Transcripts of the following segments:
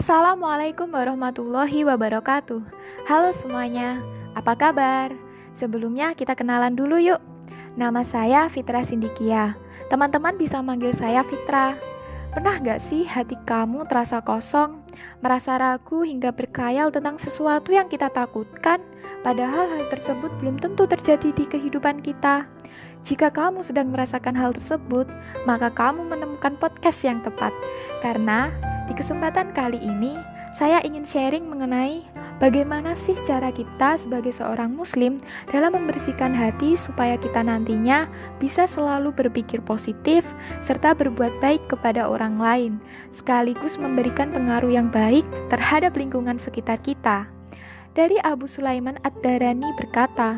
Assalamualaikum warahmatullahi wabarakatuh. Halo semuanya, apa kabar? Sebelumnya kita kenalan dulu yuk. Nama saya Fitra Sindikia. Teman-teman bisa manggil saya Fitra. Pernah gak sih hati kamu terasa kosong, merasa ragu hingga berkayal tentang sesuatu yang kita takutkan, padahal hal tersebut belum tentu terjadi di kehidupan kita? Jika kamu sedang merasakan hal tersebut, maka kamu menemukan podcast yang tepat, karena di kesempatan kali ini, saya ingin sharing mengenai bagaimana sih cara kita sebagai seorang muslim dalam membersihkan hati supaya kita nantinya bisa selalu berpikir positif serta berbuat baik kepada orang lain, sekaligus memberikan pengaruh yang baik terhadap lingkungan sekitar kita. Dari Abu Sulaiman Ad-Darani berkata,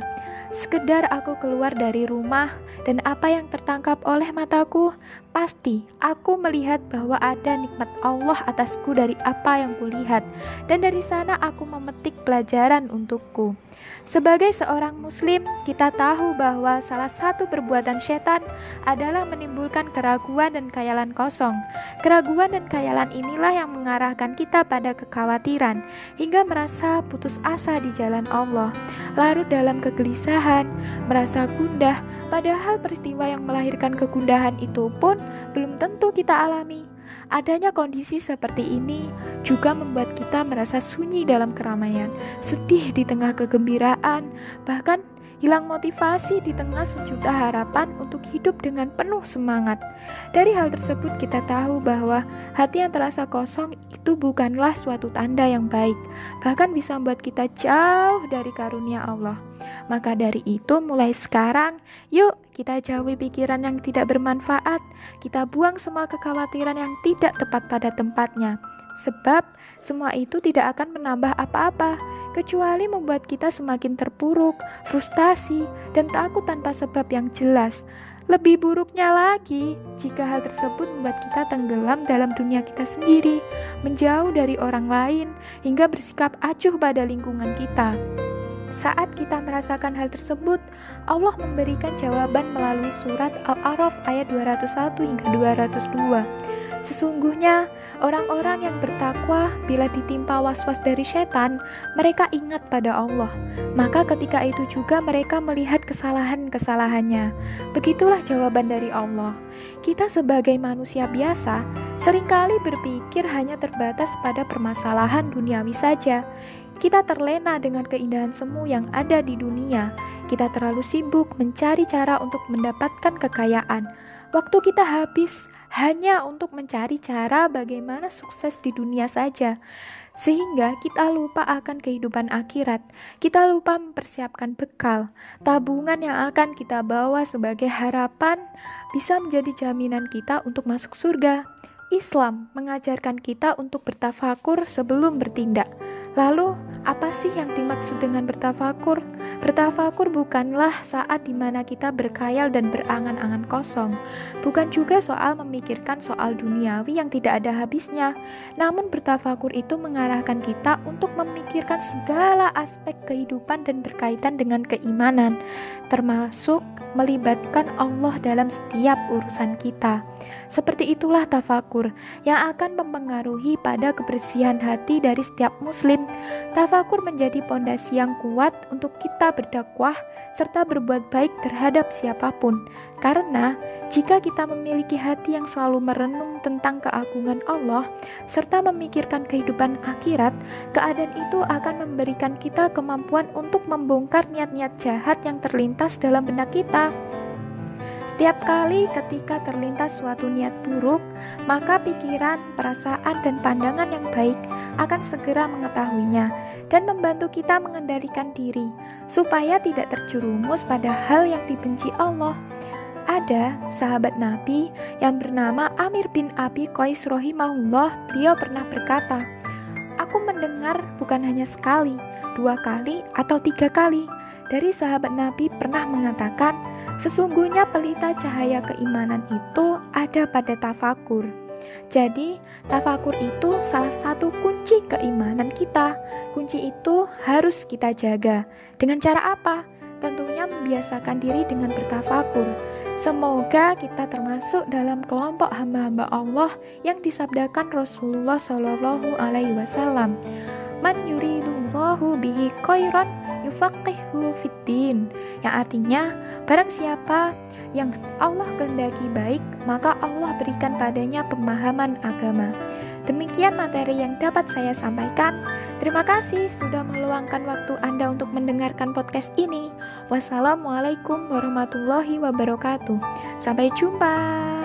Sekedar aku keluar dari rumah dan apa yang tertangkap oleh mataku, pasti aku melihat bahwa ada nikmat Allah atasku dari apa yang kulihat, dan dari sana aku memetik pelajaran untukku. Sebagai seorang Muslim, kita tahu bahwa salah satu perbuatan setan adalah menimbulkan keraguan dan khayalan kosong. Keraguan dan khayalan inilah yang mengarahkan kita pada kekhawatiran hingga merasa putus asa di jalan Allah, larut dalam kegelisahan, merasa gundah, padahal peristiwa yang melahirkan kegundahan itu pun belum tentu kita alami. Adanya kondisi seperti ini juga membuat kita merasa sunyi dalam keramaian, sedih di tengah kegembiraan, bahkan hilang motivasi di tengah sejuta harapan untuk hidup dengan penuh semangat. Dari hal tersebut, kita tahu bahwa hati yang terasa kosong itu bukanlah suatu tanda yang baik, bahkan bisa membuat kita jauh dari karunia Allah. Maka dari itu, mulai sekarang, yuk kita jauhi pikiran yang tidak bermanfaat. Kita buang semua kekhawatiran yang tidak tepat pada tempatnya, sebab semua itu tidak akan menambah apa-apa, kecuali membuat kita semakin terpuruk, frustasi, dan takut tanpa sebab yang jelas. Lebih buruknya lagi, jika hal tersebut membuat kita tenggelam dalam dunia kita sendiri, menjauh dari orang lain, hingga bersikap acuh pada lingkungan kita. Saat kita merasakan hal tersebut, Allah memberikan jawaban melalui surat Al-A'raf ayat 201 hingga 202. Sesungguhnya, orang-orang yang bertakwa bila ditimpa was-was dari setan, mereka ingat pada Allah. Maka ketika itu juga mereka melihat kesalahan-kesalahannya. Begitulah jawaban dari Allah. Kita sebagai manusia biasa, sering kali berpikir hanya terbatas pada permasalahan duniawi saja. Kita terlena dengan keindahan semu yang ada di dunia. Kita terlalu sibuk mencari cara untuk mendapatkan kekayaan. Waktu kita habis hanya untuk mencari cara bagaimana sukses di dunia saja, sehingga kita lupa akan kehidupan akhirat. Kita lupa mempersiapkan bekal, tabungan yang akan kita bawa sebagai harapan bisa menjadi jaminan kita untuk masuk surga. Islam mengajarkan kita untuk bertafakur sebelum bertindak. Lalu, apa sih yang dimaksud dengan bertafakur? Bertafakur bukanlah saat di mana kita berkayal dan berangan-angan kosong, bukan juga soal memikirkan soal duniawi yang tidak ada habisnya. Namun, bertafakur itu mengarahkan kita untuk memikirkan segala aspek kehidupan dan berkaitan dengan keimanan, termasuk melibatkan Allah dalam setiap urusan kita. Seperti itulah tafakur yang akan mempengaruhi pada kebersihan hati dari setiap muslim. Tafakur menjadi pondasi yang kuat untuk berdakwah serta berbuat baik terhadap siapa pun. Karena jika kita memiliki hati yang selalu merenung tentang keagungan Allah serta memikirkan kehidupan akhirat, keadaan itu akan memberikan kita kemampuan untuk membongkar niat-niat jahat yang terlintas dalam benak kita. Setiap kali ketika terlintas suatu niat buruk, maka pikiran, perasaan, dan pandangan yang baik akan segera mengetahuinya dan membantu kita mengendalikan diri supaya tidak terjerumus pada hal yang dibenci Allah. Ada sahabat Nabi yang bernama Amir bin Abi Qais rohimahullah, beliau pernah berkata, Aku mendengar bukan hanya sekali, dua kali, atau tiga kali dari sahabat Nabi pernah mengatakan, Sesungguhnya pelita cahaya keimanan itu ada pada tafakur. Jadi, tafakur itu salah satu kunci keimanan kita. Kunci itu harus kita jaga. Dengan cara apa? Tentunya membiasakan diri dengan bertafakur. Semoga kita termasuk dalam kelompok hamba-hamba Allah yang disabdakan Rasulullah Shallallahu Alaihi Wasallam. Man yuridullahu bihi khairan yufaqihu fiddin yang artinya barang siapa yang Allah kehendaki baik maka Allah berikan padanya pemahaman agama Demikian materi yang dapat saya sampaikan. Terima kasih sudah meluangkan waktu Anda untuk mendengarkan podcast ini. Wassalamualaikum warahmatullahi wabarakatuh. Sampai jumpa.